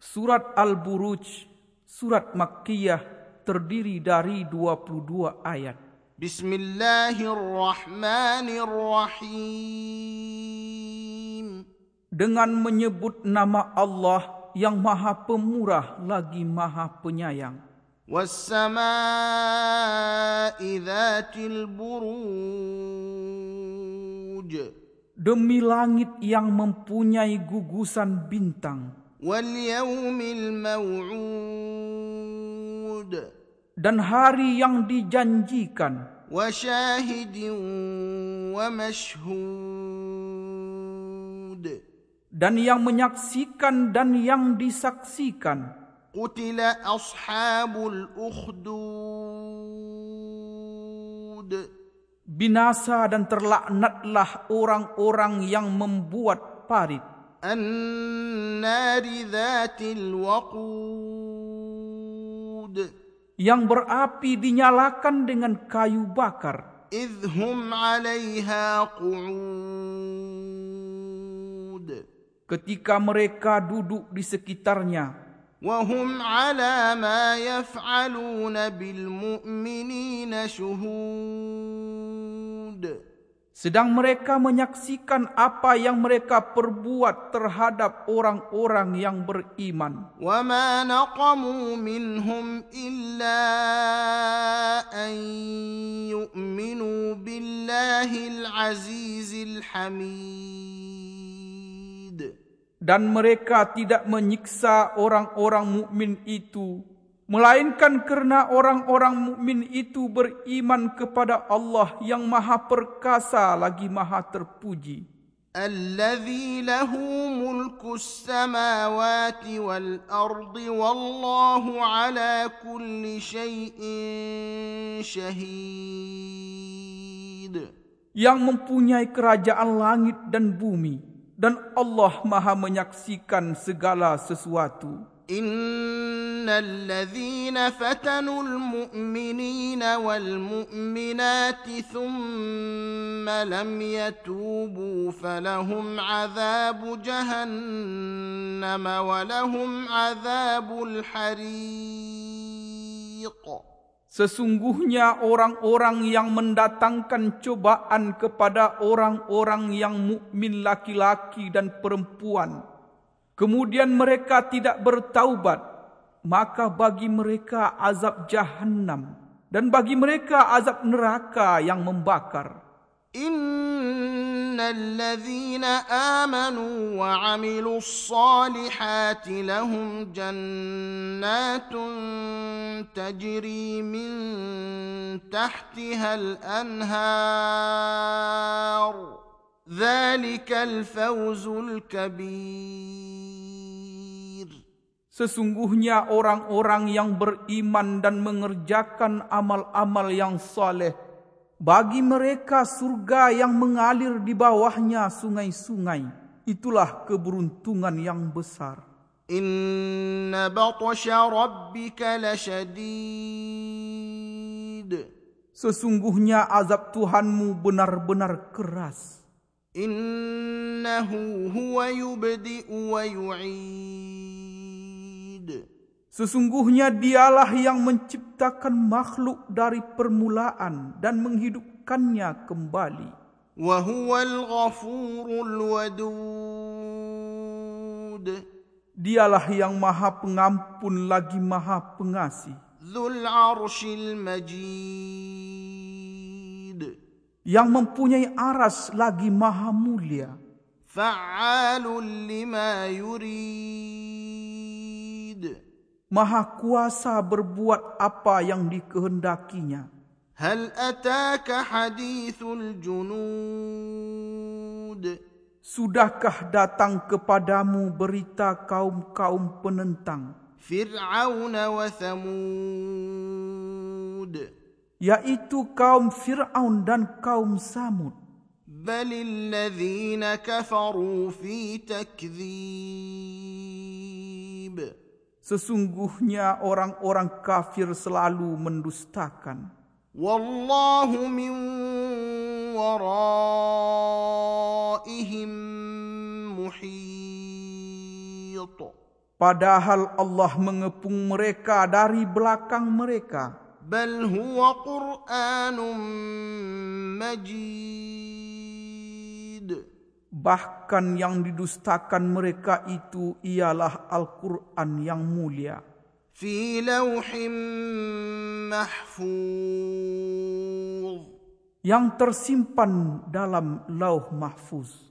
Surat Al-Buruj, surat Makkiyah terdiri dari 22 ayat. Bismillahirrahmanirrahim. Dengan menyebut nama Allah yang Maha Pemurah lagi Maha Penyayang. وَالسَّمَاءِ ذَاتِ الْبُرُوجِ Demi langit yang mempunyai gugusan bintang وَالْيَوْمِ الْمَوْعُودِ dan hari yang dijanjikan وَشَاهِدٍ وَمَشْهُودٍ dan yang menyaksikan dan yang disaksikan. قُتِلَ أَصْحَابُ الْأُخْدُودِ Binasa dan terlaknatlah orang-orang yang membuat parit. النَّارِ ذَاتِ الْوَقُودِ yang berapi dinyalakan dengan kayu bakar إِذْ هُمْ عَلَيْهَا قُعُودٌ ketika mereka duduk di sekitarnya وَهُمْ عَلَى مَا يَفْعَلُونَ بِالْمُؤْمِنِينَ شُهُودٌ sedang mereka menyaksikan apa yang mereka perbuat terhadap orang-orang yang beriman وَمَا نَقَمُوا مِنْهُمْ إِلَّا أَنْ يُؤْمِنُوا بِاللَّهِ الْعَزِيزِ الْحَمِيدِ dan mereka tidak menyiksa orang-orang mukmin itu melainkan kerana orang-orang mukmin itu beriman kepada Allah yang Maha Perkasa lagi Maha Terpuji الذي له ملك السماوات والأرض والله على كل شيء شهيد yang mempunyai kerajaan langit dan bumi dan Allah Maha menyaksikan segala sesuatu إن الذين فتنوا المؤمنين والمؤمنات ثم لم يتوبوا فلهم عذاب جهنم ولهم عذاب الحريق Sesungguhnya orang-orang yang mendatangkan cobaan kepada orang-orang yang mukmin laki-laki dan perempuan kemudian mereka tidak bertaubat maka bagi mereka azab jahannam dan bagi mereka azab neraka yang membakar إن الذين آمنوا وعملوا الصالحات لهم جنات تجري من تحتها الأنهار ذلك الفوز الكبير Sesungguhnya orang-orang yang beriman dan mengerjakan amal-amal yang saleh bagi mereka surga yang mengalir di bawahnya sungai-sungai itulah keberuntungan yang besar. Inna batasha rabbika lasyadid. Sesungguhnya azab Tuhanmu benar-benar keras. Innahu huwa yubdi wa yu'id. Sesungguhnya dialah yang menciptakan makhluk dari permulaan dan menghidupkannya kembali. Dialah yang maha pengampun lagi maha pengasih. Zul arshil majid. Yang mempunyai aras lagi maha mulia. Fa'alul lima yurid. Maha kuasa berbuat apa yang dikehendakinya. هل أتاك حديث الجنود Sudahkah datang kepadamu berita kaum-kaum penentang, فرعون وثمود yaitu kaum Fir'aun dan kaum Samud? بل الذين كفروا في تكذيب Sesungguhnya orang-orang kafir selalu mendustakan. Wallahu min waraihim muhit. Padahal Allah mengepung mereka dari belakang mereka. Bal huwa Qur'anun majid. Bahkan yang didustakan mereka itu ialah Al-Quran yang mulia. Fi lawhim mahfuz. Yang tersimpan dalam lauh mahfuz.